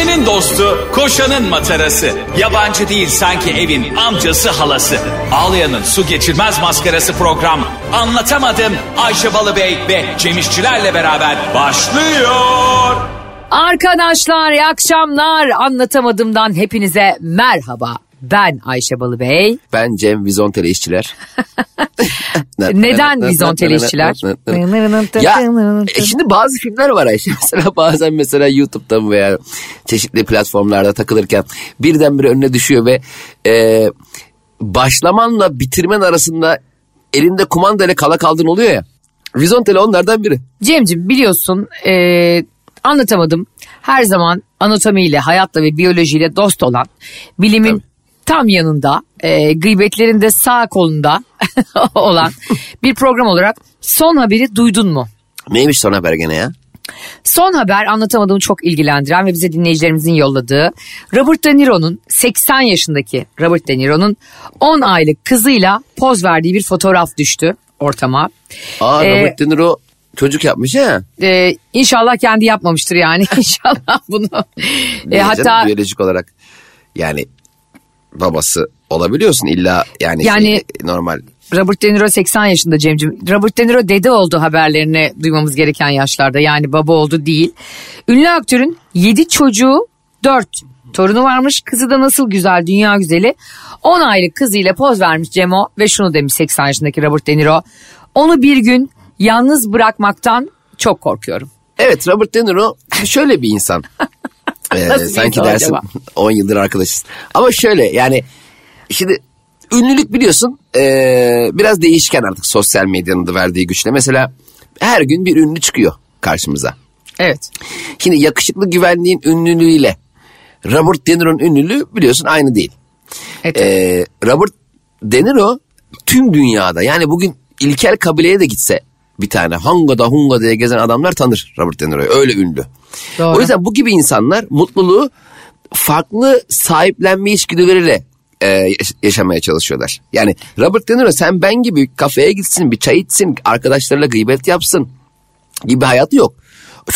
Ayşe'nin dostu, koşanın matarası. Yabancı değil sanki evin amcası halası. Ağlayan'ın su geçirmez maskarası program. Anlatamadım Ayşe Balıbey ve Cemişçilerle beraber başlıyor. Arkadaşlar iyi akşamlar. Anlatamadımdan hepinize merhaba. Ben Ayşe Balıbey. Ben Cem Vizontele işçiler. Neden Vizontele işçiler? ya e, şimdi bazı filmler var Ayşe. Mesela bazen mesela YouTube'da veya çeşitli platformlarda takılırken birdenbire önüne düşüyor ve e, başlamanla bitirmen arasında elinde kumandayla kala kaldın oluyor ya. Vizontele onlardan biri. Cem'ciğim biliyorsun e, anlatamadım. Her zaman anatomiyle, hayatla ve biyolojiyle dost olan bilimin Tabii tam yanında e, gıybetlerin de sağ kolunda olan bir program olarak son haberi duydun mu? Neymiş son haber gene ya? Son haber anlatamadığımı çok ilgilendiren ve bize dinleyicilerimizin yolladığı Robert De Niro'nun 80 yaşındaki Robert De Niro'nun 10 aylık kızıyla poz verdiği bir fotoğraf düştü ortama. Aa ee, Robert De Niro çocuk yapmış ha. E, inşallah kendi yapmamıştır yani inşallah bunu. e, hatta biyolojik olarak yani babası olabiliyorsun illa yani, yani şey, normal. Robert De Niro 80 yaşında Cem'ciğim. Robert De Niro dede oldu haberlerini duymamız gereken yaşlarda. Yani baba oldu değil. Ünlü aktörün 7 çocuğu 4 torunu varmış. Kızı da nasıl güzel dünya güzeli. 10 aylık kızıyla poz vermiş Cemo ve şunu demiş 80 yaşındaki Robert De Niro. Onu bir gün yalnız bırakmaktan çok korkuyorum. Evet Robert De Niro şöyle bir insan. Ee, sanki dersin acaba? 10 yıldır arkadaşız. Ama şöyle yani şimdi ünlülük biliyorsun ee, biraz değişken artık sosyal medyanın da verdiği güçle. Mesela her gün bir ünlü çıkıyor karşımıza. Evet. Şimdi yakışıklı güvenliğin ünlülüğüyle Robert De Niro'nun ünlülüğü biliyorsun aynı değil. Evet. Ee, Robert De Niro tüm dünyada yani bugün ilkel kabileye de gitse bir tane Hanga'da Hunga diye gezen adamlar tanır Robert De Niro'yu. Öyle ünlü. Doğru. O yüzden bu gibi insanlar mutluluğu farklı sahiplenme içgüdüleriyle e, yaşamaya çalışıyorlar. Yani Robert De Niro sen ben gibi kafeye gitsin bir çay içsin arkadaşlarıyla gıybet yapsın gibi hayatı yok.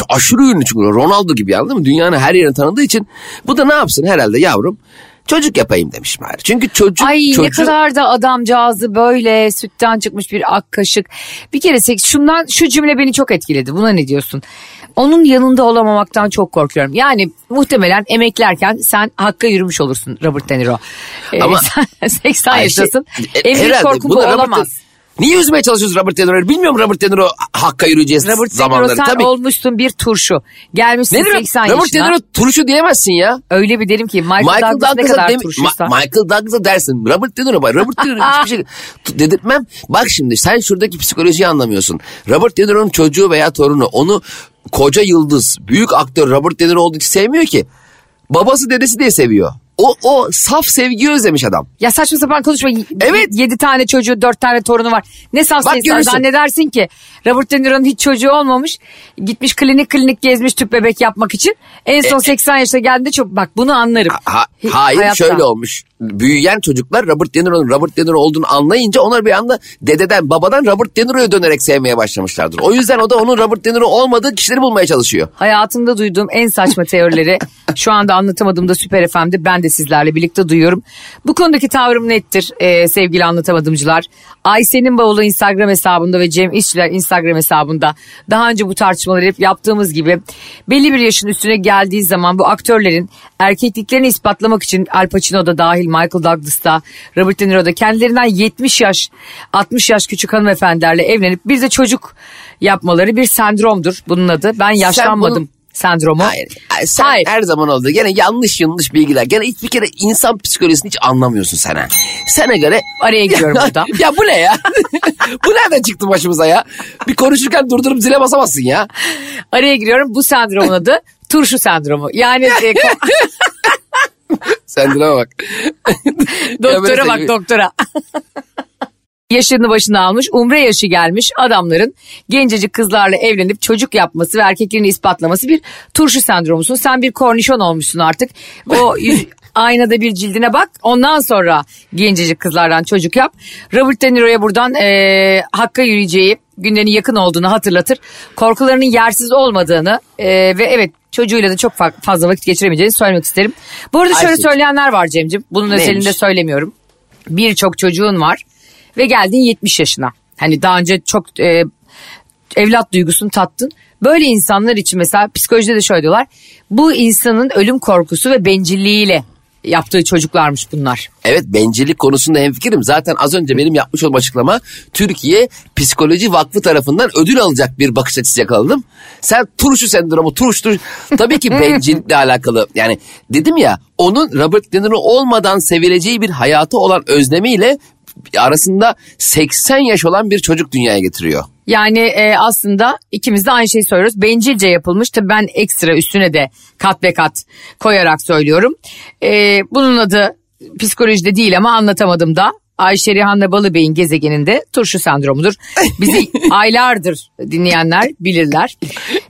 Aşırı ünlü çünkü Ronaldo gibi anladın mı? Dünyanın her yerini tanıdığı için bu da ne yapsın herhalde yavrum? Çocuk yapayım demiş bari. Çünkü çocuk... Ay çocuğu... ne kadar da adamcağızı böyle sütten çıkmış bir ak kaşık. Bir kere şundan şu cümle beni çok etkiledi. Buna ne diyorsun? Onun yanında olamamaktan çok korkuyorum. Yani muhtemelen emeklerken sen hakka yürümüş olursun Robert De Niro. Ee, Ama sen 80 Ayşe, yaşındasın. E, en büyük korkum bu olamaz. Niye üzmeye çalışıyorsun Robert De Niro'yu? Bilmiyorum Robert De Niro hakka yürüyeceğiz Robert zamanları. De Niro sen tabii. olmuşsun bir turşu. Gelmişsin ne 80 Robert yaşına. Robert De Niro turşu diyemezsin ya. Öyle bir derim ki Michael, Michael Douglas, Douglas ne kadar dem- turşuysa. Ma- Michael Douglas'a dersin. Robert De Niro bak. Robert De Niro hiçbir şey dedirtmem. Bak şimdi sen şuradaki psikolojiyi anlamıyorsun. Robert De Niro'nun çocuğu veya torunu onu koca yıldız, büyük aktör Robert De Niro olduğu için sevmiyor ki. Babası dedesi diye seviyor. O, o saf sevgiyi özlemiş adam. Ya saçma sapan konuşma. Evet. Yedi tane çocuğu, dört tane torunu var. Ne saf sevgi zannedersin ki. Robert De Niro'nun hiç çocuğu olmamış. Gitmiş klinik klinik gezmiş tüp bebek yapmak için. En son e, 80 yaşına geldiğinde çok bak bunu anlarım. Ha, hayır Hayatta. şöyle olmuş. Büyüyen çocuklar Robert De Niro'nun Robert De Niro olduğunu anlayınca onlar bir anda dededen babadan Robert De Niro'ya dönerek sevmeye başlamışlardır. O yüzden o da onun Robert De Niro olmadığı kişileri bulmaya çalışıyor. Hayatımda duyduğum en saçma teorileri şu anda anlatamadığımda Süper FM'de ben de sizlerle birlikte duyuyorum. Bu konudaki tavrım nettir e, sevgili anlatamadımcılar. Ayşe'nin bavulu Instagram hesabında ve Cem İşçiler Instagram hesabında daha önce bu tartışmaları hep yaptığımız gibi belli bir yaşın üstüne geldiği zaman bu aktörlerin erkekliklerini ispatlamak için Al Pacino da dahil Michael Douglas da Robert De Niro da kendilerinden 70 yaş 60 yaş küçük hanımefendilerle evlenip bir de çocuk yapmaları bir sendromdur bunun adı. Ben yaşlanmadım sendromu. Hayır. Sen Hayır. her zaman oldu. Gene yanlış yanlış bilgiler. Gene hiçbir kere insan psikolojisini hiç anlamıyorsun sen ha. Sana göre... Araya giriyorum burada. ya bu ne ya? bu nereden çıktı başımıza ya? Bir konuşurken durdurup zile basamazsın ya. Araya giriyorum. Bu sendromun adı turşu sendromu. Yani... E, Sendroma bak. doktora bak doktora. yaşını başına almış, umre yaşı gelmiş adamların gencecik kızlarla evlenip çocuk yapması ve erkekliğini ispatlaması bir turşu sendromusun. Sen bir kornişon olmuşsun artık. O aynada bir cildine bak. Ondan sonra gencecik kızlardan çocuk yap. Robert De Niro'ya buradan e, hakka yürüyeceği günlerinin yakın olduğunu hatırlatır. Korkularının yersiz olmadığını e, ve evet çocuğuyla da çok fazla vakit geçiremeyeceğini söylemek isterim. Bu arada şöyle söyleyenler var Cem'ciğim. Bunun Neymiş? özelinde söylemiyorum. Birçok çocuğun var ve geldin 70 yaşına. Hani daha önce çok e, evlat duygusunu tattın. Böyle insanlar için mesela psikolojide de şöyle diyorlar. Bu insanın ölüm korkusu ve bencilliğiyle yaptığı çocuklarmış bunlar. Evet bencillik konusunda hemfikirim. Zaten az önce benim yapmış olduğum açıklama Türkiye Psikoloji Vakfı tarafından ödül alacak bir bakış açısı yakaladım. Sen turşu sendromu, turuş. Tabii ki bencillikle alakalı. Yani dedim ya onun Robert De Niro olmadan sevileceği bir hayatı olan özlemiyle arasında 80 yaş olan bir çocuk dünyaya getiriyor. Yani e, aslında ikimiz de aynı şeyi söylüyoruz. Bencilce yapılmış. Tabii ben ekstra üstüne de kat ve kat koyarak söylüyorum. E, bunun adı psikolojide değil ama anlatamadım da. Ayşe Rihanna Balıbey'in gezegeninde turşu sendromudur. Bizi aylardır dinleyenler bilirler.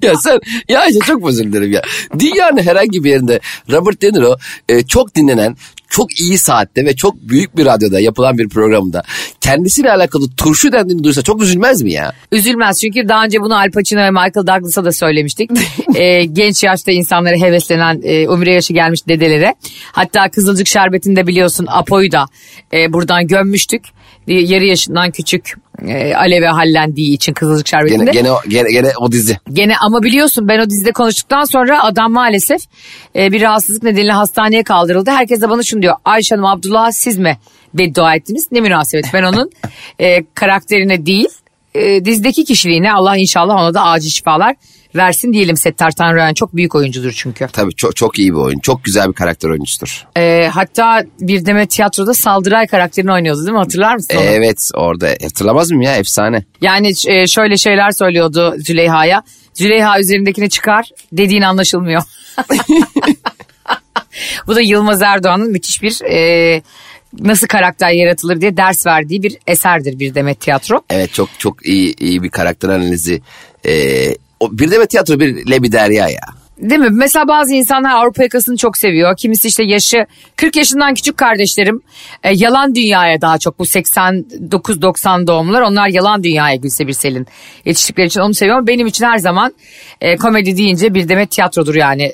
Ya sen ya Ayşe çok özür dilerim ya. Dünyanın herhangi bir yerinde Robert De Niro e, çok dinlenen çok iyi saatte ve çok büyük bir radyoda yapılan bir programda kendisiyle alakalı turşu dendiğini duysa çok üzülmez mi ya? Üzülmez çünkü daha önce bunu Al Pacino ve Michael Douglas'a da söylemiştik. ee, genç yaşta insanlara heveslenen e, umre yaşı gelmiş dedelere. Hatta Kızılcık Şerbeti'nde biliyorsun Apo'yu da e, buradan gömmüştük. Yarı yaşından küçük e, aleve hallendiği için Kızılcık Şerbeti'nde. Gene, gene, gene, gene o dizi. Gene ama biliyorsun ben o dizide konuştuktan sonra adam maalesef e, bir rahatsızlık nedeniyle hastaneye kaldırıldı. Herkes de bana şunu diyor. Ayşe Hanım Abdullah siz mi beddua ettiniz? Ne münasebet ben onun e, karakterine değil e, dizideki kişiliğine Allah inşallah ona da acil şifalar versin diyelim Settar Tanrıyan çok büyük oyuncudur çünkü. Tabii çok, çok iyi bir oyun. Çok güzel bir karakter oyuncusudur. Ee, hatta bir deme tiyatroda Saldıray karakterini oynuyordu değil mi? Hatırlar mısın onu? Evet orada. Hatırlamaz mıyım ya? Efsane. Yani e, şöyle şeyler söylüyordu Züleyha'ya. Züleyha üzerindekini çıkar dediğin anlaşılmıyor. Bu da Yılmaz Erdoğan'ın müthiş bir e, nasıl karakter yaratılır diye ders verdiği bir eserdir bir demet tiyatro. Evet çok çok iyi iyi bir karakter analizi. Ee, o bir de tiyatro bir Lebi Derya ya. Değil mi? Mesela bazı insanlar Avrupa yakasını çok seviyor. Kimisi işte yaşı 40 yaşından küçük kardeşlerim. E, yalan dünyaya daha çok bu 89-90 doğumlular. Onlar yalan dünyaya Gülse Birsel'in yetiştikleri için onu seviyorum. Benim için her zaman e, komedi deyince bir demet tiyatrodur yani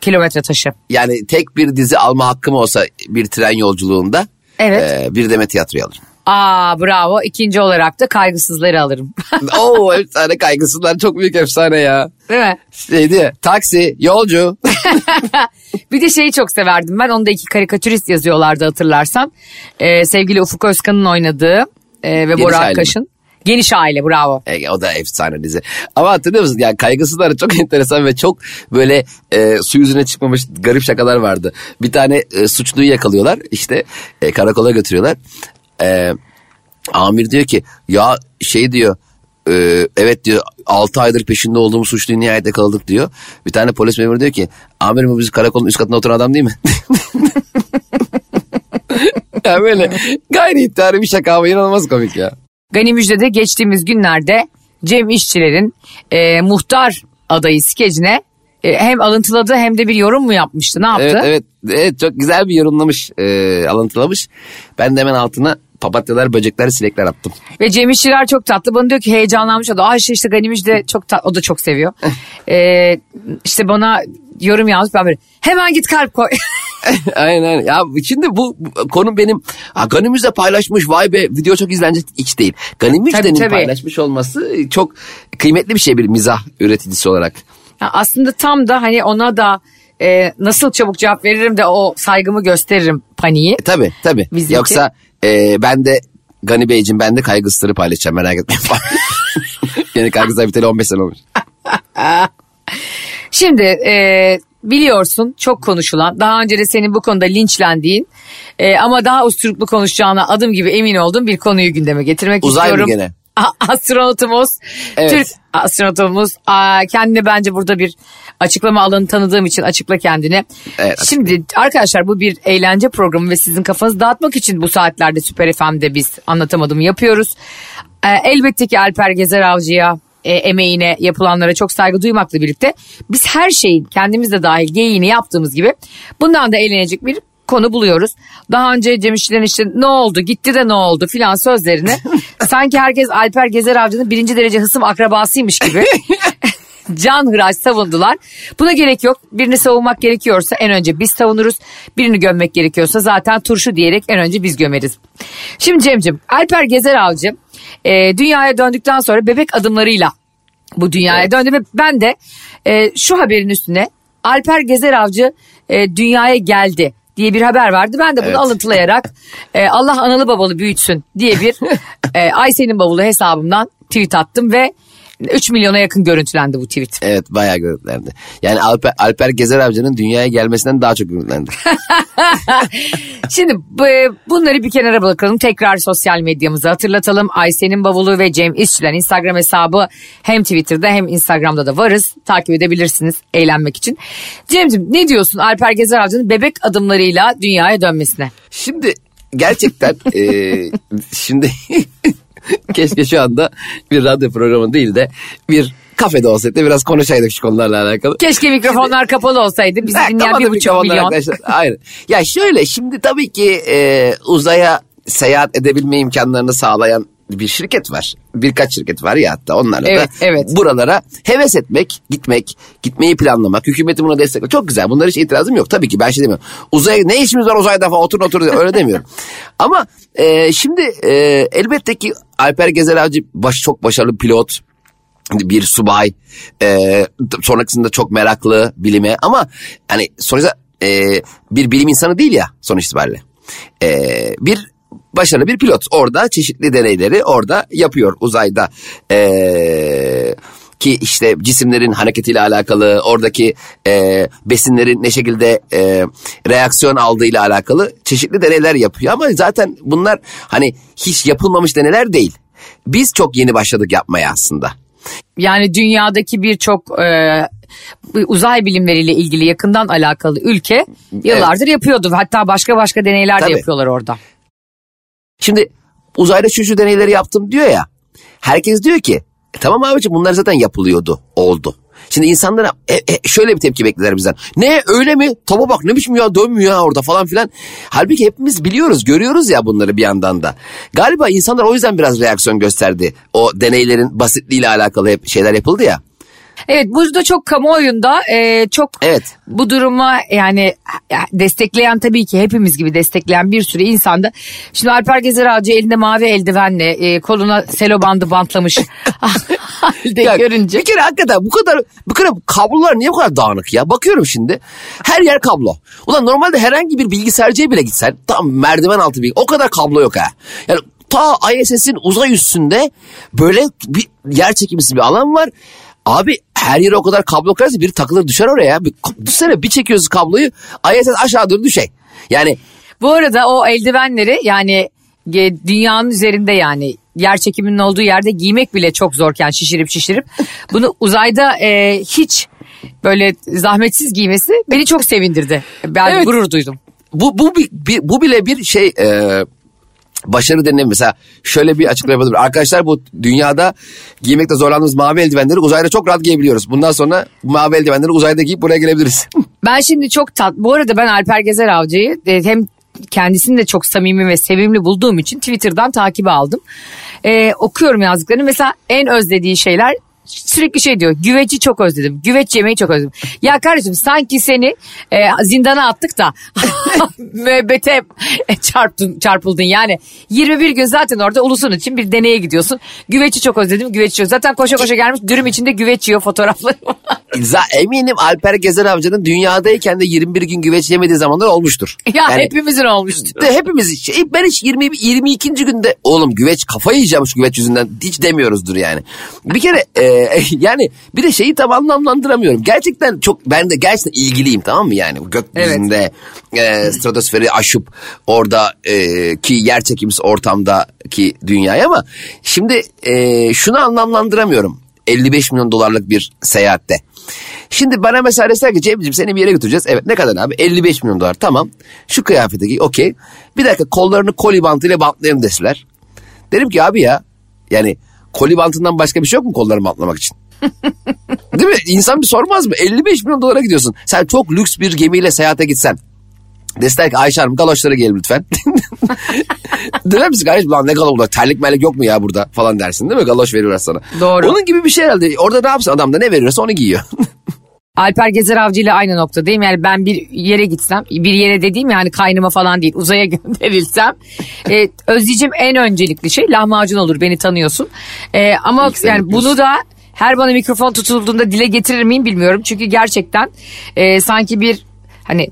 kilometre taşı. Yani tek bir dizi alma hakkım olsa bir tren yolculuğunda evet. e, bir demet tiyatroyu alırım. Aa bravo. İkinci olarak da kaygısızları alırım. Oo efsane kaygısızlar çok büyük efsane ya. Değil mi? Şey diye taksi, yolcu. bir de şeyi çok severdim ben. Onu da iki karikatürist yazıyorlardı hatırlarsan. Ee, sevgili Ufuk Özkan'ın oynadığı e, ve Bora Akkaş'ın. Geniş aile bravo. E, o da efsane dizi. Ama hatırlıyor musun? Yani kaygısızlar çok enteresan ve çok böyle e, su yüzüne çıkmamış garip şakalar vardı. Bir tane e, suçluyu yakalıyorlar. işte e, karakola götürüyorlar e, amir diyor ki ya şey diyor e, evet diyor 6 aydır peşinde olduğumuz suçluyu nihayet yakaladık diyor. Bir tane polis memuru diyor ki amirim bu bizim karakolun üst katında oturan adam değil mi? ya böyle gayri ihtiyari bir şaka ama inanılmaz komik ya. Gani Müjde'de geçtiğimiz günlerde Cem İşçilerin e, muhtar adayı skecine hem alıntıladı hem de bir yorum mu yapmıştı ne yaptı? Evet evet, evet çok güzel bir yorumlamış e, alıntılamış. Ben de hemen altına papatyalar, böcekler, sinekler attım. Ve Cem İşçiler çok tatlı. Bana diyor ki heyecanlanmış o da. Ayşe işte Ganimiş de çok tatlı. O da çok seviyor. ee, işte bana yorum yazmış ben böyle hemen git kalp koy. aynen aynen. Ya şimdi bu, konu benim ha, Ganimüz'de paylaşmış vay be video çok izlenecek hiç değil. Ganimüz'de'nin paylaşmış olması çok kıymetli bir şey bir mizah üreticisi olarak. Ya aslında tam da hani ona da e, nasıl çabuk cevap veririm de o saygımı gösteririm paniği. E, tabii tabii. Bizimki. Yoksa e, ben de Gani Beyciğim ben de kaygısları paylaşacağım merak etmeyin. Yeni kaygıslar biteli 15 sene olmuş. Şimdi e, biliyorsun çok konuşulan daha önce de senin bu konuda linçlendiğin e, ama daha usturuplu konuşacağına adım gibi emin olduğum bir konuyu gündeme getirmek Uzay istiyorum. Uzay mı gene? astronotumuz, evet. Türk astronotumuz kendine bence burada bir açıklama alanı tanıdığım için açıkla kendini. Evet, Şimdi arkadaşlar bu bir eğlence programı ve sizin kafanızı dağıtmak için bu saatlerde Süper FM'de biz anlatamadım yapıyoruz. Ee, elbette ki Alper Gezer Avcı'ya e, emeğine yapılanlara çok saygı duymakla birlikte biz her şeyin kendimiz de dahil geyiğini yaptığımız gibi bundan da eğlenecek bir konu buluyoruz. Daha önce Cem İşçilerin işte ne oldu gitti de ne oldu filan sözlerini sanki herkes Alper Gezer Avcı'nın birinci derece hısım akrabasıymış gibi can hıraç savundular. Buna gerek yok. Birini savunmak gerekiyorsa en önce biz savunuruz. Birini gömmek gerekiyorsa zaten turşu diyerek en önce biz gömeriz. Şimdi Cem'cim Alper Gezer Avcı e, dünyaya döndükten sonra bebek adımlarıyla bu dünyaya evet. döndü ve ben de e, şu haberin üstüne Alper Gezer Avcı e, dünyaya geldi diye bir haber vardı. Ben de bunu evet. alıntılayarak e, Allah analı babalı büyütsün diye bir e, Ayşe'nin bavulu hesabımdan tweet attım ve 3 milyona yakın görüntülendi bu tweet. Evet bayağı görüntülendi. Yani Alper, Alper Gezer Avcı'nın dünyaya gelmesinden daha çok görüntülendi. Şimdi bunları bir kenara bırakalım. Tekrar sosyal medyamızı hatırlatalım. Ayşe'nin bavulu ve Cem İşçilen Instagram hesabı hem Twitter'da hem Instagram'da da varız. Takip edebilirsiniz eğlenmek için. Cem'ciğim ne diyorsun Alper Gezer Avcı'nın bebek adımlarıyla dünyaya dönmesine? Şimdi gerçekten e, şimdi Keşke şu anda bir radyo programı değil de bir kafede olsaydı biraz konuşaydık şu konularla alakalı. Keşke mikrofonlar şimdi, kapalı olsaydı. Bizi dinleyen bir buçuk milyon. Arkadaşlar. Aynen. Ya şöyle şimdi tabii ki e, uzaya seyahat edebilme imkanlarını sağlayan bir şirket var. Birkaç şirket var ya hatta onlarla evet, da evet. buralara heves etmek, gitmek, gitmeyi planlamak, hükümeti buna desteklemek çok güzel. Bunlar hiç itirazım yok. Tabii ki ben şey demiyorum. Uzaya ne işimiz var uzayda falan oturun oturun öyle demiyorum. Ama e, şimdi e, elbette ki Alper Gezer Avcı baş, çok başarılı pilot bir subay e, sonrasında çok meraklı bilime ama hani sonuçta e, bir bilim insanı değil ya sonuç itibariyle. E, bir başarılı bir pilot. Orada çeşitli deneyleri orada yapıyor uzayda. Ee, ki işte cisimlerin hareketiyle alakalı, oradaki e, besinlerin ne şekilde e, reaksiyon aldığıyla alakalı çeşitli deneyler yapıyor. Ama zaten bunlar hani hiç yapılmamış deneyler değil. Biz çok yeni başladık yapmaya aslında. Yani dünyadaki birçok e, uzay bilimleriyle ilgili yakından alakalı ülke yıllardır evet. yapıyordu. Hatta başka başka deneyler Tabii. de yapıyorlar orada. Şimdi uzayda şu şu deneyleri yaptım diyor ya. Herkes diyor ki e, tamam abiciğim bunlar zaten yapılıyordu oldu. Şimdi insanlara e, e, şöyle bir tepki bekler bizden. Ne öyle mi? Taba bak ne biçim ya dönmüyor ya orada falan filan. Halbuki hepimiz biliyoruz görüyoruz ya bunları bir yandan da. Galiba insanlar o yüzden biraz reaksiyon gösterdi. O deneylerin basitliğiyle alakalı hep şeyler yapıldı ya. Evet burada çok kamuoyunda e, çok evet. bu duruma yani destekleyen tabii ki hepimiz gibi destekleyen bir sürü insanda. Şimdi Alper Gezer Ağacı elinde mavi eldivenle e, koluna selo bandı bantlamış halde ya, görünce. Bir kere hakikaten bu kadar bu kadar kablolar niye bu kadar dağınık ya? Bakıyorum şimdi her yer kablo. Ulan normalde herhangi bir bilgisayarcıya bile gitsen tam merdiven altı bir o kadar kablo yok ha. Yani ta ISS'in uzay üstünde böyle bir yer çekimsiz bir alan var. Abi her yere o kadar kablo koyarsa biri takılır düşer oraya. Bir, düşünsene bir çekiyoruz kabloyu ISS aşağı doğru düşey. Yani bu arada o eldivenleri yani dünyanın üzerinde yani yer çekiminin olduğu yerde giymek bile çok zorken şişirip şişirip bunu uzayda e, hiç böyle zahmetsiz giymesi beni çok sevindirdi. Ben evet. gurur duydum. Bu bu bu bile bir şey e, başarı denilen mesela şöyle bir açıklama yapabilirim. Arkadaşlar bu dünyada giymekte zorlandığımız mavi eldivenleri uzayda çok rahat giyebiliyoruz. Bundan sonra mavi eldivenleri uzayda giyip buraya gelebiliriz. ben şimdi çok tat. Bu arada ben Alper Gezer Avcı'yı e, hem kendisini de çok samimi ve sevimli bulduğum için Twitter'dan takip aldım. Ee, okuyorum yazdıklarını. Mesela en özlediği şeyler sürekli şey diyor güveci çok özledim. Güveç yemeyi çok özledim. Ya kardeşim sanki seni e, zindana attık da müebbete çarptın, çarpıldın. Yani 21 gün zaten orada ulusun için bir deneye gidiyorsun. Güveci çok özledim güveç çok. Zaten koşa koşa gelmiş dürüm içinde güveç yiyor fotoğrafları var. Eminim Alper Gezer amcanın dünyadayken de 21 gün güveç yemediği zamanlar olmuştur. Ya yani, hepimizin olmuştur. De, hepimiz ben hiç 20, 22. günde oğlum güveç kafa yiyeceğim şu güveç yüzünden hiç demiyoruzdur yani. Bir kere e, yani bir de şeyi tam anlamlandıramıyorum. Gerçekten çok ben de gerçekten ilgiliyim tamam mı yani gökyüzünde evet. e, stratosferi aşıp orada e, ki yer çekimsiz ortamdaki dünyaya ama şimdi e, şunu anlamlandıramıyorum. 55 milyon dolarlık bir seyahatte. Şimdi bana mesela deseler ki Cem'ciğim seni bir yere götüreceğiz. Evet ne kadar abi? 55 milyon dolar tamam. Şu kıyafete giy okey. Bir dakika kollarını koli bantıyla bantlayalım deseler. Derim ki abi ya yani koli bantından başka bir şey yok mu kollarımı atlamak için? Değil mi? İnsan bir sormaz mı? 55 milyon dolara gidiyorsun. Sen çok lüks bir gemiyle seyahate gitsen. Deseler ki Ayşe Hanım galoşlara gelin lütfen. Döner misin kardeşim lan ne galoş terlik melek yok mu ya burada falan dersin değil mi? Galoş veriyorlar sana. Doğru. Onun gibi bir şey herhalde. Orada ne yapsın adam da ne veriyorsa onu giyiyor. Alper Gezer Avcı ile aynı noktadayım. Yani ben bir yere gitsem, bir yere dediğim yani kaynıma falan değil, uzaya gönderilsem. E, Özleyeceğim en öncelikli şey lahmacun olur, beni tanıyorsun. E, ama İlk yani bunu da her bana mikrofon tutulduğunda dile getirir miyim bilmiyorum. Çünkü gerçekten e, sanki bir hani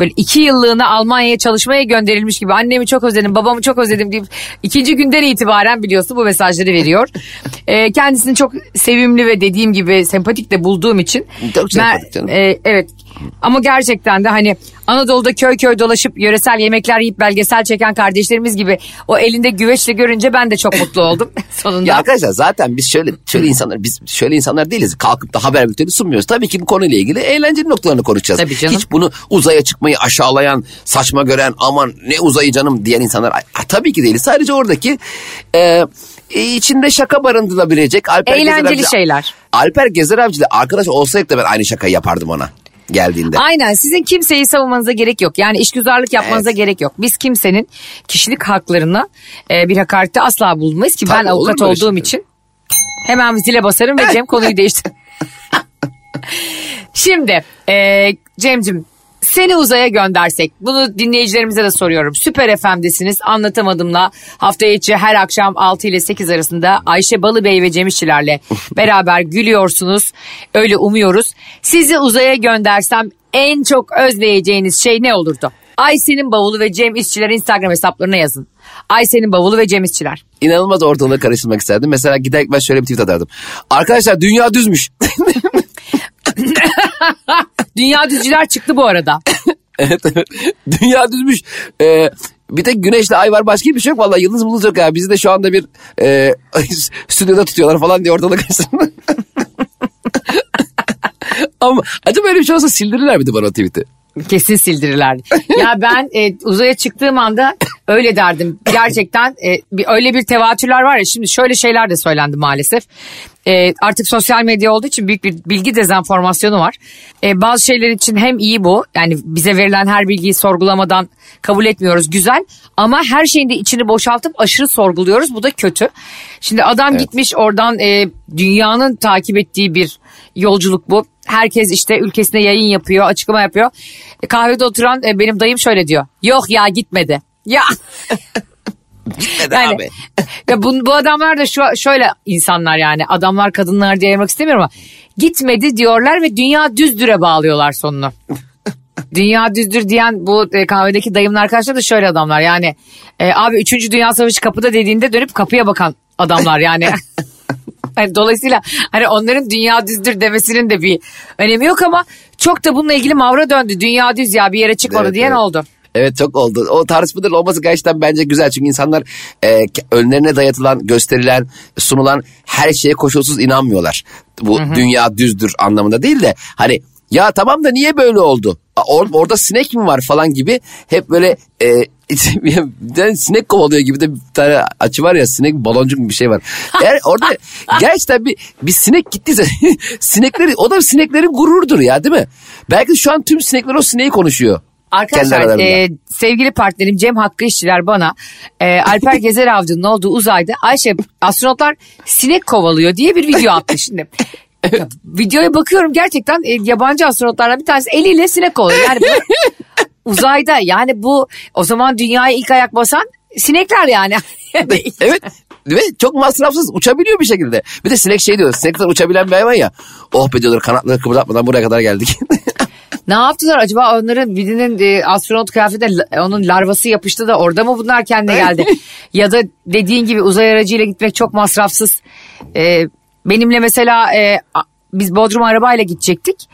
böyle iki yıllığına Almanya'ya çalışmaya gönderilmiş gibi annemi çok özledim babamı çok özledim deyip ikinci günden itibaren biliyorsun bu mesajları veriyor. Ee, kendisini çok sevimli ve dediğim gibi sempatik de bulduğum için. Çok sempatik canım. e, evet ama gerçekten de hani Anadolu'da köy köy dolaşıp yöresel yemekler yiyip belgesel çeken kardeşlerimiz gibi o elinde güveçle görünce ben de çok mutlu oldum sonunda. Ya arkadaşlar zaten biz şöyle şöyle insanlar biz şöyle insanlar değiliz. Kalkıp da haber bülteni sunmuyoruz. Tabii ki bu konuyla ilgili eğlenceli noktalarını konuşacağız. Tabii canım. Hiç bunu uzaya çıkmayı aşağılayan, saçma gören, aman ne uzayı canım diyen insanlar Ay, tabii ki değiliz. Sadece oradaki e, içinde şaka barındırılabilecek Alper Eğlenceli Gezer şeyler. Alper Gezer Avcı ile arkadaş olsaydık da ben aynı şakayı yapardım ona geldiğinde. Aynen sizin kimseyi savunmanıza gerek yok. Yani işgüzarlık yapmanıza Evet. gerek yok. Biz kimsenin kişilik haklarına e, bir hakarette asla bulunmayız ki ben Tabii, olur avukat olduğum şey? için hemen zile basarım ve Cem konuyu değiştir. Şimdi e, Cem'cim seni uzaya göndersek bunu dinleyicilerimize de soruyorum. Süper FM'desiniz anlatamadımla hafta içi her akşam 6 ile 8 arasında Ayşe Balıbey ve Cem İşçilerle beraber gülüyorsunuz. Öyle umuyoruz. Sizi uzaya göndersem en çok özleyeceğiniz şey ne olurdu? Ayşe'nin bavulu ve Cem İşçiler Instagram hesaplarına yazın. Ayşe'nin bavulu ve Cem İşçiler. İnanılmaz ortalığı karıştırmak isterdim. Mesela giderek ben şöyle bir tweet atardım. Arkadaşlar dünya düzmüş. Dünya düzcüler çıktı bu arada. evet evet. Dünya düzmüş. Ee, bir tek güneşle ay var başka bir şey yok. Vallahi yıldız mıldız yok ya. Bizi de şu anda bir e, stüdyoda tutuyorlar falan diye ortalık. Ama acaba öyle bir şey olsa sildirirler miydi bana o tweet'i? Kesin sildirirlerdi. ya ben e, uzaya çıktığım anda öyle derdim. Gerçekten e, bir, öyle bir tevatürler var ya şimdi şöyle şeyler de söylendi maalesef. E, artık sosyal medya olduğu için büyük bir bilgi dezenformasyonu var. E, bazı şeyler için hem iyi bu yani bize verilen her bilgiyi sorgulamadan kabul etmiyoruz güzel ama her şeyin de içini boşaltıp aşırı sorguluyoruz bu da kötü. Şimdi adam gitmiş oradan e, dünyanın takip ettiği bir yolculuk bu. Herkes işte ülkesine yayın yapıyor, açıklama yapıyor. E, kahvede oturan e, benim dayım şöyle diyor. Yok ya gitmedi. Ya Gitmedi yani abi. ya bu, bu adamlar da şu şöyle insanlar yani adamlar kadınlar diye ayırmak istemiyorum ama gitmedi diyorlar ve dünya düzdüre bağlıyorlar sonunu. dünya düzdür diyen bu e, kahvedeki dayımın arkadaşlar da şöyle adamlar yani e, abi 3. Dünya Savaşı kapıda dediğinde dönüp kapıya bakan adamlar yani. Yani dolayısıyla hani onların dünya düzdür demesinin de bir önemi yok ama çok da bununla ilgili mavra döndü. Dünya düz ya bir yere çıkmadı Evet, diyen evet. oldu. Evet çok oldu. O tartışmaların olması gerçekten bence güzel. Çünkü insanlar e, önlerine dayatılan, gösterilen, sunulan her şeye koşulsuz inanmıyorlar. Bu dünya düzdür anlamında değil de hani ya tamam da niye böyle oldu? Or- orada sinek mi var falan gibi hep böyle e, sinek kovalıyor gibi de bir tane açı var ya sinek baloncuk bir şey var. Eğer orada gerçekten bir, bir sinek gittiyse sinekleri o da sineklerin gururudur ya değil mi? Belki şu an tüm sinekler o sineği konuşuyor. Arkadaşlar e, sevgili partnerim Cem Hakkı İşçiler bana e, Alper Gezer Avcı'nın olduğu uzayda Ayşe astronotlar sinek kovalıyor diye bir video attı şimdi. Ya, videoya bakıyorum gerçekten e, yabancı astronotlardan bir tanesi eliyle sinek kovalıyor. Yani bu, uzayda yani bu o zaman dünyaya ilk ayak basan sinekler yani. evet. Ve çok masrafsız uçabiliyor bir şekilde. Bir de sinek şey diyor. Sinekler uçabilen bir hayvan ya. Oh be diyorlar kanatları kıpırdatmadan buraya kadar geldik. Ne yaptılar acaba onların birinin e, astronot kıyafetine onun larvası yapıştı da orada mı bunlar kendine geldi? ya da dediğin gibi uzay aracıyla gitmek çok masrafsız. E, benimle mesela e, biz Bodrum'a arabayla gidecektik.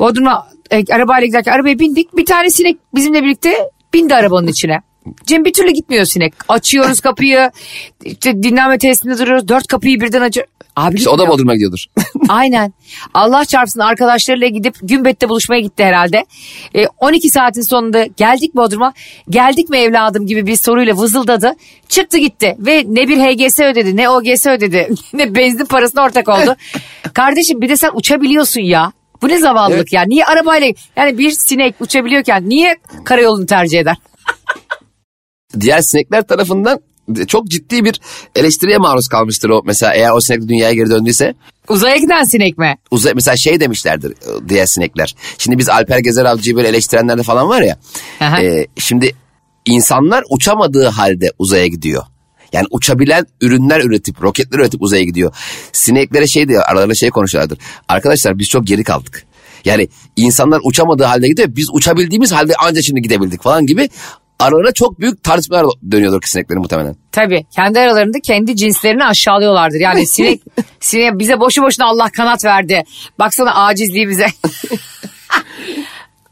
Bodrum'a e, arabayla giderken arabaya bindik. Bir tane sinek bizimle birlikte bindi arabanın içine. Cem bir türlü gitmiyor sinek. Açıyoruz kapıyı. işte dinlenme tesisinde duruyoruz. Dört kapıyı birden açıyor. Abi işte o da. Bodrum'a gidiyordur. Aynen. Allah çarpsın arkadaşlarıyla gidip Gümbet'te buluşmaya gitti herhalde. E, 12 saatin sonunda geldik Bodrum'a. Geldik mi evladım gibi bir soruyla vızıldadı. Çıktı gitti ve ne bir HGS ödedi ne OGS ödedi ne benzin parasına ortak oldu. Kardeşim bir de sen uçabiliyorsun ya. Bu ne zavallılık evet. ya. Niye arabayla yani bir sinek uçabiliyorken niye karayolunu tercih eder? Diğer sinekler tarafından çok ciddi bir eleştiriye maruz kalmıştır o. Mesela eğer o sinek dünyaya geri döndüyse. Uzaya giden sinek mi? Uzay, mesela şey demişlerdir e, diğer sinekler. Şimdi biz Alper Gezer Avcı'yı böyle eleştirenler de falan var ya. e, şimdi insanlar uçamadığı halde uzaya gidiyor. Yani uçabilen ürünler üretip, roketler üretip uzaya gidiyor. Sineklere şey diyor, aralarında şey konuşuyorlardır. Arkadaşlar biz çok geri kaldık. Yani insanlar uçamadığı halde gidiyor. Biz uçabildiğimiz halde ancak şimdi gidebildik falan gibi aralarında çok büyük tartışmalar dönüyordur sineklerin muhtemelen. Tabii. Kendi aralarında kendi cinslerini aşağılıyorlardır. Yani sinek, sinek bize boşu boşuna Allah kanat verdi. Baksana acizliği bize.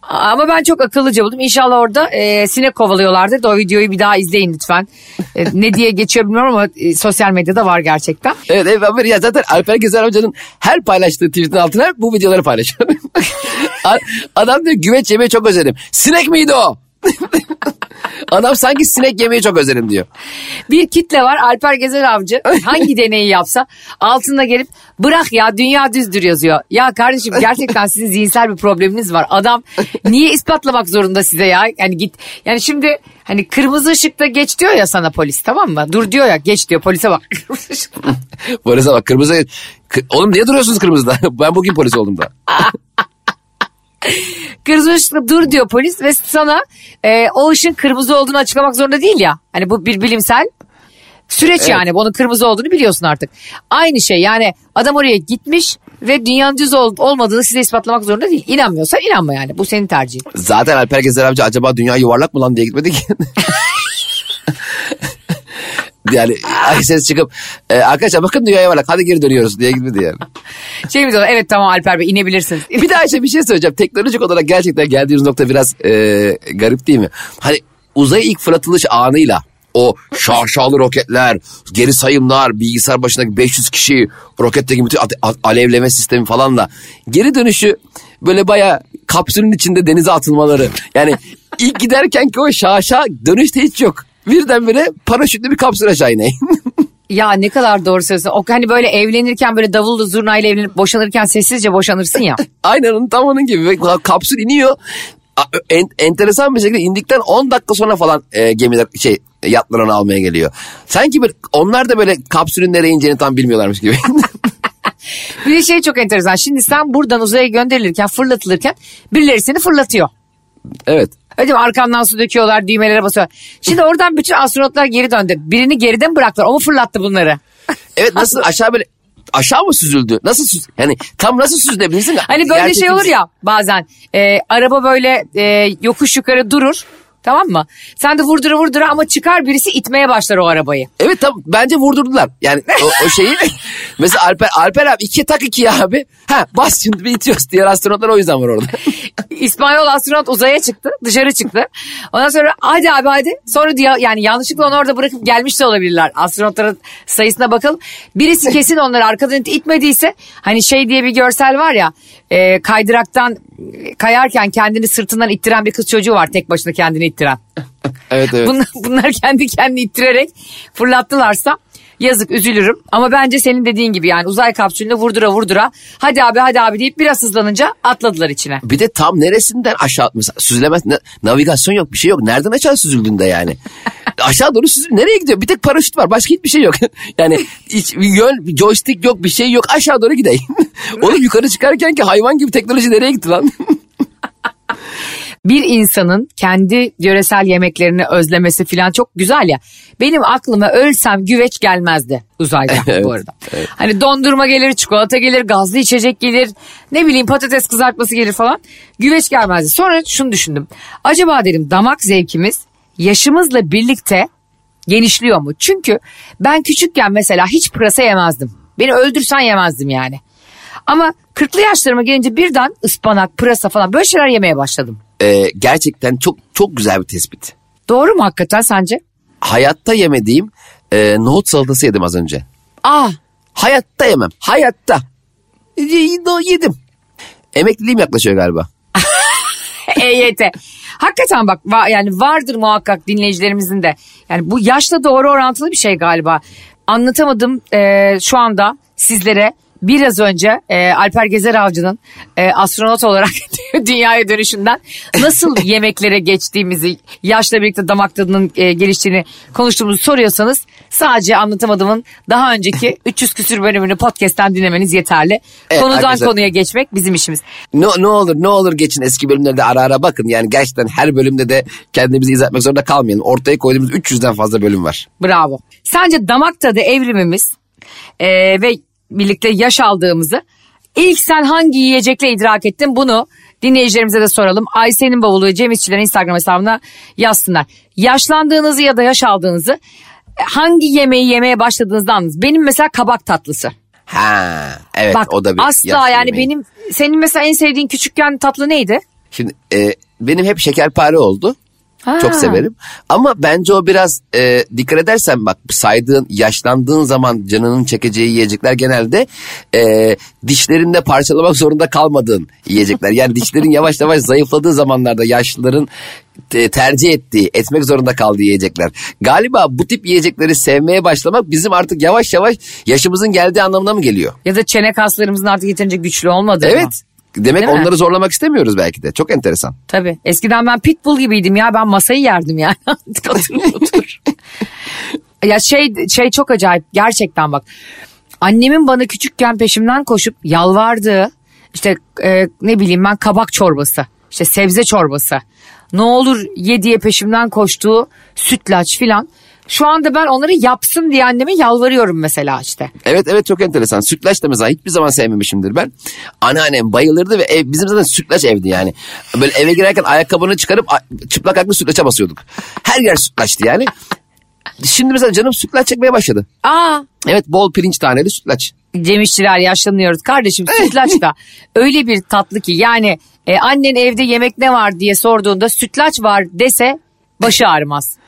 Ama ben çok akıllıca buldum. İnşallah orada e, sinek kovalıyorlardır o videoyu bir daha izleyin lütfen. E, ne diye geçiyor bilmiyorum ama e, sosyal medyada var gerçekten. Evet, evet ya zaten Alper Gezer Hoca'nın her paylaştığı tweetin altına bu videoları paylaşıyor. Adam diyor güveç yemeği çok özledim. Sinek miydi o? Adam sanki sinek yemeyi çok özledim diyor. Bir kitle var Alper Gezer Avcı hangi deneyi yapsa altında gelip bırak ya dünya düzdür yazıyor. Ya kardeşim gerçekten sizin zihinsel bir probleminiz var. Adam niye ispatlamak zorunda size ya? Yani git yani şimdi hani kırmızı ışıkta geç diyor ya sana polis tamam mı? Dur diyor ya geç diyor polise bak. polise bak kırmızı. Oğlum niye duruyorsunuz kırmızıda? ben bugün polis oldum da. Kırmızı ışıkta dur diyor polis ve sana e, o ışın kırmızı olduğunu açıklamak zorunda değil ya. Hani bu bir bilimsel süreç evet. yani onun kırmızı olduğunu biliyorsun artık. Aynı şey yani adam oraya gitmiş ve dünyanın düz ol, olmadığını size ispatlamak zorunda değil. İnanmıyorsa inanma yani bu senin tercihin. Zaten Alper Gezer amca acaba dünya yuvarlak mı lan diye gitmedi ki. yani ay ses çıkıp e, arkadaşlar bakın dünyaya varlık hadi geri dönüyoruz diye gitmedi yani. Şey mi diyorlar evet tamam Alper Bey inebilirsiniz. bir daha işte bir şey söyleyeceğim. Teknolojik olarak gerçekten geldiğimiz nokta biraz e, garip değil mi? Hani uzaya ilk fırlatılış anıyla o şaşalı roketler, geri sayımlar, bilgisayar başındaki 500 kişi, roketteki bütün alevleme sistemi falan da geri dönüşü böyle baya kapsülün içinde denize atılmaları. Yani ilk giderken ki o şaşa dönüşte hiç yok birdenbire paraşütle bir kapsül aşağı ineyim. Ya ne kadar doğru söylüyorsun. O hani böyle evlenirken böyle davullu zurnayla evlenip boşanırken sessizce boşanırsın ya. Aynen onun tam onun gibi. Kapsül iniyor. En, enteresan bir şekilde indikten 10 dakika sonra falan e, gemiler şey yatlar onu almaya geliyor. Sanki bir, onlar da böyle kapsülün nereye ineceğini tam bilmiyorlarmış gibi. bir şey çok enteresan. Şimdi sen buradan uzaya gönderilirken fırlatılırken birileri seni fırlatıyor. Evet. Öyle mi? Arkandan su döküyorlar, düğmelere basıyor. Şimdi oradan bütün astronotlar geri döndü. Birini geriden bıraktılar. O mu fırlattı bunları? Evet nasıl aşağı böyle aşağı mı süzüldü? Nasıl süz yani tam nasıl süzülebilirsin? Hani böyle şey olur ya bazen e, araba böyle e, yokuş yukarı durur. Tamam mı? Sen de vurdura vurdura ama çıkar birisi itmeye başlar o arabayı. Evet tamam bence vurdurdular. Yani o, o şeyi mesela Alper, Alper abi ikiye tak ikiye abi. Ha bas şimdi bir itiyoruz. Diğer astronotlar o yüzden var orada. İspanyol astronot uzaya çıktı dışarı çıktı. Ondan sonra hadi abi hadi. Sonra diye yani yanlışlıkla onu orada bırakıp gelmiş de olabilirler. Astronotların sayısına bakalım. Birisi kesin onları arkadan itmediyse hani şey diye bir görsel var ya e, kaydıraktan kayarken kendini sırtından ittiren bir kız çocuğu var tek başına kendini ittiren. evet evet. Bunlar, bunlar kendi kendini ittirerek fırlattılarsa yazık üzülürüm. Ama bence senin dediğin gibi yani uzay kapsülünde vurdura vurdura hadi abi hadi abi deyip biraz hızlanınca atladılar içine. Bir de tam neresinden aşağı mesela süzülemez navigasyon yok bir şey yok. Nereden aşağı süzüldün de yani. aşağı doğru süzül nereye gidiyor? Bir tek paraşüt var başka hiçbir şey yok. yani hiç yön joystick yok bir şey yok aşağı doğru gideyim. Oğlum yukarı çıkarken ki hayvan gibi teknoloji nereye gitti lan? bir insanın kendi yöresel yemeklerini özlemesi falan çok güzel ya. Benim aklıma ölsem güveç gelmezdi uzayda evet, bu arada. Evet. Hani dondurma gelir, çikolata gelir, gazlı içecek gelir, ne bileyim patates kızartması gelir falan. Güveç gelmezdi. Sonra şunu düşündüm. Acaba dedim damak zevkimiz yaşımızla birlikte genişliyor mu? Çünkü ben küçükken mesela hiç pırasa yemezdim. Beni öldürsen yemezdim yani. Ama 40'lı yaşlarıma gelince birden ıspanak, pırasa falan böyle şeyler yemeye başladım. Ee, gerçekten çok çok güzel bir tespit. Doğru mu hakikaten sence? Hayatta yemediğim e, nohut salatası yedim az önce. Aa. Hayatta yemem. Hayatta. Yedim. Emekliliğim yaklaşıyor galiba. EYT. Hakikaten bak yani vardır muhakkak dinleyicilerimizin de. Yani bu yaşla doğru orantılı bir şey galiba. Anlatamadım e, şu anda sizlere biraz önce e, Alper Gezer Avcı'nın e, astronot olarak dünyaya dönüşünden nasıl yemeklere geçtiğimizi, yaşla birlikte damak tadının e, geliştiğini konuştuğumuzu soruyorsanız sadece anlatamadığımın daha önceki 300 küsür bölümünü podcast'ten dinlemeniz yeterli. Evet, Konudan arkadaşlar- konuya geçmek bizim işimiz. Ne, ne olur ne olur geçin eski bölümlerde ara ara bakın. Yani gerçekten her bölümde de kendimizi izah etmek zorunda kalmayın. Ortaya koyduğumuz 300'den fazla bölüm var. Bravo. Sence damak tadı evrimimiz e, ve birlikte yaş aldığımızı ilk sen hangi yiyecekle idrak ettin bunu dinleyicilerimize de soralım. Ayşe'nin bavulu ve Cem İşçilerin Instagram hesabına yazsınlar. Yaşlandığınızı ya da yaş aldığınızı hangi yemeği yemeye başladığınızda anladınız. Benim mesela kabak tatlısı. Ha evet Bak o da bir asla yani yemeği. benim senin mesela en sevdiğin küçükken tatlı neydi? Şimdi e, benim hep şekerpare oldu. Ha. Çok severim. Ama bence o biraz e, dikkat edersen bak saydığın yaşlandığın zaman canının çekeceği yiyecekler genelde e, dişlerinde parçalamak zorunda kalmadığın yiyecekler. Yani dişlerin yavaş yavaş zayıfladığı zamanlarda yaşlıların te- tercih ettiği, etmek zorunda kaldığı yiyecekler. Galiba bu tip yiyecekleri sevmeye başlamak bizim artık yavaş yavaş yaşımızın geldiği anlamına mı geliyor? Ya da çene kaslarımızın artık yeterince güçlü olmadığı mı? Demek Değil mi? onları zorlamak istemiyoruz belki de. Çok enteresan. Tabii. Eskiden ben pitbull gibiydim ya. Ben masayı yerdim yani. otur otur. ya şey şey çok acayip gerçekten bak. Annemin bana küçükken peşimden koşup yalvardığı işte e, ne bileyim ben kabak çorbası, işte sebze çorbası. Ne olur ye diye peşimden koştuğu sütlaç filan. Şu anda ben onları yapsın diye anneme yalvarıyorum mesela işte. Evet evet çok enteresan. Sütlaç da mesela hiçbir zaman sevmemişimdir ben. Anneannem bayılırdı ve ev, bizim zaten sütlaç evdi yani. Böyle eve girerken ayakkabını çıkarıp çıplak ayaklı sütlaça basıyorduk. Her yer sütlaçtı yani. Şimdi mesela canım sütlaç çekmeye başladı. Aa Evet bol pirinç taneli sütlaç. Cem İşçiler yaşlanıyoruz kardeşim sütlaç da öyle bir tatlı ki yani e, annen evde yemek ne var diye sorduğunda sütlaç var dese başı ağrımaz.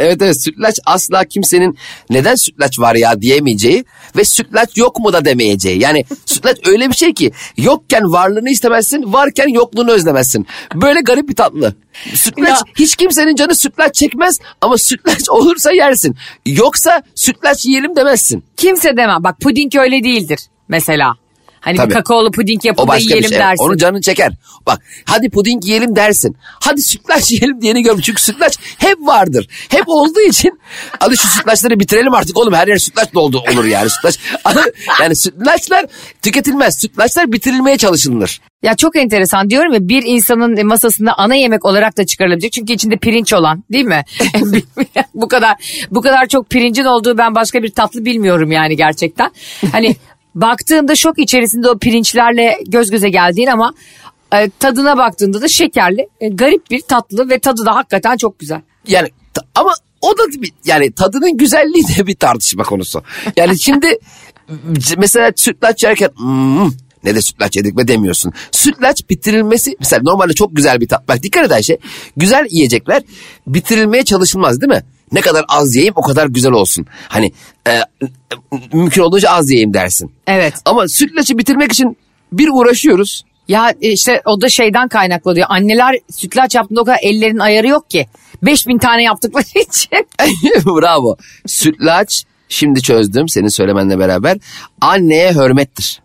Evet evet sütlaç asla kimsenin neden sütlaç var ya diyemeyeceği ve sütlaç yok mu da demeyeceği. Yani sütlaç öyle bir şey ki yokken varlığını istemezsin varken yokluğunu özlemezsin. Böyle garip bir tatlı. Sütlaç Ya. hiç kimsenin canı sütlaç çekmez ama sütlaç olursa yersin. Yoksa sütlaç yiyelim demezsin. Kimse demem bak puding öyle değildir mesela. Hani Tabii. bir kakaolu puding yapıp da yiyelim şey. dersin. Onu canın çeker. Bak hadi puding yiyelim dersin. Hadi sütlaç yiyelim diyeni görmüş. Çünkü sütlaç hep vardır. Hep olduğu için hadi şu sütlaçları bitirelim artık oğlum. Her yer sütlaç doldu olur yani sütlaç. yani sütlaçlar tüketilmez. Sütlaçlar bitirilmeye çalışılır. Ya çok enteresan diyorum ya bir insanın masasında ana yemek olarak da çıkarılabilecek. Çünkü içinde pirinç olan değil mi? bu kadar bu kadar çok pirincin olduğu ben başka bir tatlı bilmiyorum yani gerçekten. Hani baktığında şok içerisinde o pirinçlerle göz göze geldiğin ama e, tadına baktığında da şekerli, e, garip bir tatlı ve tadı da hakikaten çok güzel. Yani ama o da bir- yani tadının güzelliği de bir tartışma konusu. Yani şimdi mesela sütlaç yerken "Hmm, ne de sütlaç yedik be demiyorsun. Sütlaç bitirilmesi mesela normalde çok güzel bir tat. Bak dikkat eden şey güzel yiyecekler bitirilmeye çalışılmaz değil mi? Ne kadar az yiyeyim o kadar güzel olsun. Hani e, mümkün olduğunca az yiyeyim dersin. Evet. Ama sütlaçı bitirmek için bir uğraşıyoruz. Ya e, işte o da şeyden kaynaklanıyor. Anneler sütlaç yaptığında o kadar ellerin ayarı yok ki. 5000 tane yaptıkları için. Bravo. Sütlaç şimdi çözdüm senin söylemenle beraber. Anneye hürmettir.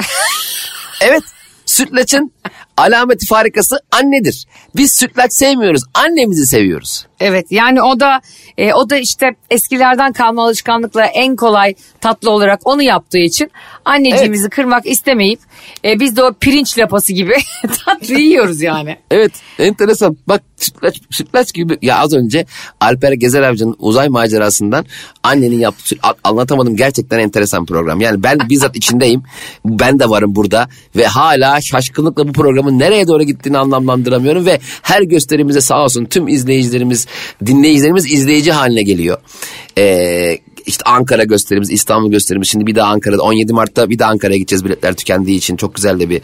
evet sütlaçın alameti farikası annedir. Biz sütlaç sevmiyoruz annemizi seviyoruz. Evet yani o da e, o da işte eskilerden kalma alışkanlıkla en kolay tatlı olarak onu yaptığı için anneciğimizi kırmak istemeyip e, biz de o pirinç lapası gibi tatlı yiyoruz yani. Evet enteresan. Bak sütlaç, sütlaç gibi ya az önce Alper Gezer Avcı'nın uzay macerasından annenin yaptığı anlatamadım gerçekten enteresan program. Yani ben bizzat içindeyim. Ben de varım burada ve hala şaşkınlıkla bu programın nereye doğru gittiğini anlamlandıramıyorum ve her gösterimize sağ olsun tüm izleyicilerimiz, dinleyicilerimiz izleyici haline geliyor. Ee, işte Ankara gösterimiz, İstanbul gösterimiz. Şimdi bir daha Ankara'da 17 Mart'ta bir daha Ankara'ya gideceğiz biletler tükendiği için. Çok güzel de bir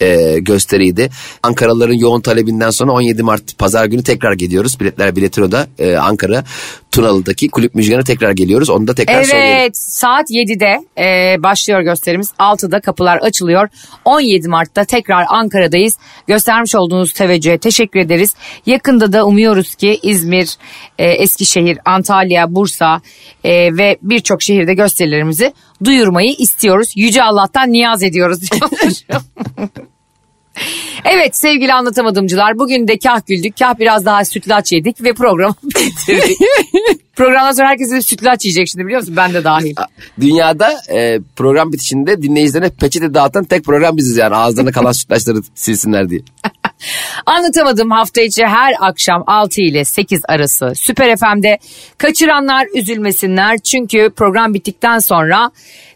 e, gösteriydi. Ankaralıların yoğun talebinden sonra 17 Mart pazar günü tekrar gidiyoruz. Biletler Biletiro'da e, Ankara. Tunalı'daki kulüp müjganı tekrar geliyoruz. Onu da tekrar Evet söyleyelim. saat 7'de e, başlıyor gösterimiz. 6'da kapılar açılıyor. 17 Mart'ta tekrar Ankara'dayız. Göstermiş olduğunuz teveccühe teşekkür ederiz. Yakında da umuyoruz ki İzmir, e, Eskişehir, Antalya, Bursa e, ve birçok şehirde gösterilerimizi duyurmayı istiyoruz. Yüce Allah'tan niyaz ediyoruz. Evet sevgili anlatamadımcılar bugün de kah güldük kah biraz daha sütlaç yedik ve programı bitirdik. Programdan sonra herkes de sütlaç yiyecek şimdi biliyor musun ben de dahil. Dünyada e, program bitişinde dinleyicilerine peçete dağıtan tek program biziz yani. Ağızlarına kalan sütlaçları silsinler diye. Anlatamadım hafta içi her akşam 6 ile 8 arası Süper FM'de kaçıranlar üzülmesinler çünkü program bittikten sonra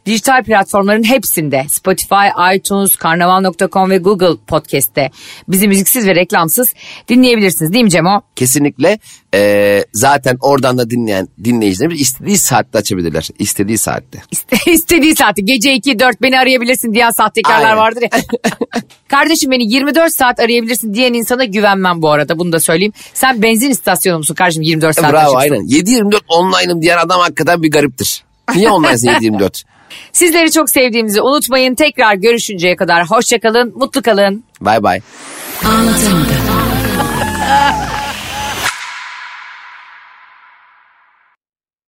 dijital platformların hepsinde Spotify, iTunes, karnaval.com ve Google Podcast'te bizi müziksiz ve reklamsız dinleyebilirsiniz değil mi Cemo? Kesinlikle e, zaten oradan da dinleyen dinleyicilerimiz istediği saatte açabilirler. İstediği saatte. İste, istediği saati gece 2 4 beni arayabilirsin diyen sahtekarlar Aynen. vardır ya. Kardeşim beni 24 saat arayabilirsin diyen insana güvenmem bu arada bunu da söyleyeyim. Sen benzin istasyonu musun kardeşim 24 saat Bravo açıksın? aynen. 7-24 online'ım diyen adam hakikaten bir gariptir. Niye online'sın 7-24? Sizleri çok sevdiğimizi unutmayın. Tekrar görüşünceye kadar hoşçakalın, mutlu kalın. Bye bye. Anlatamadım.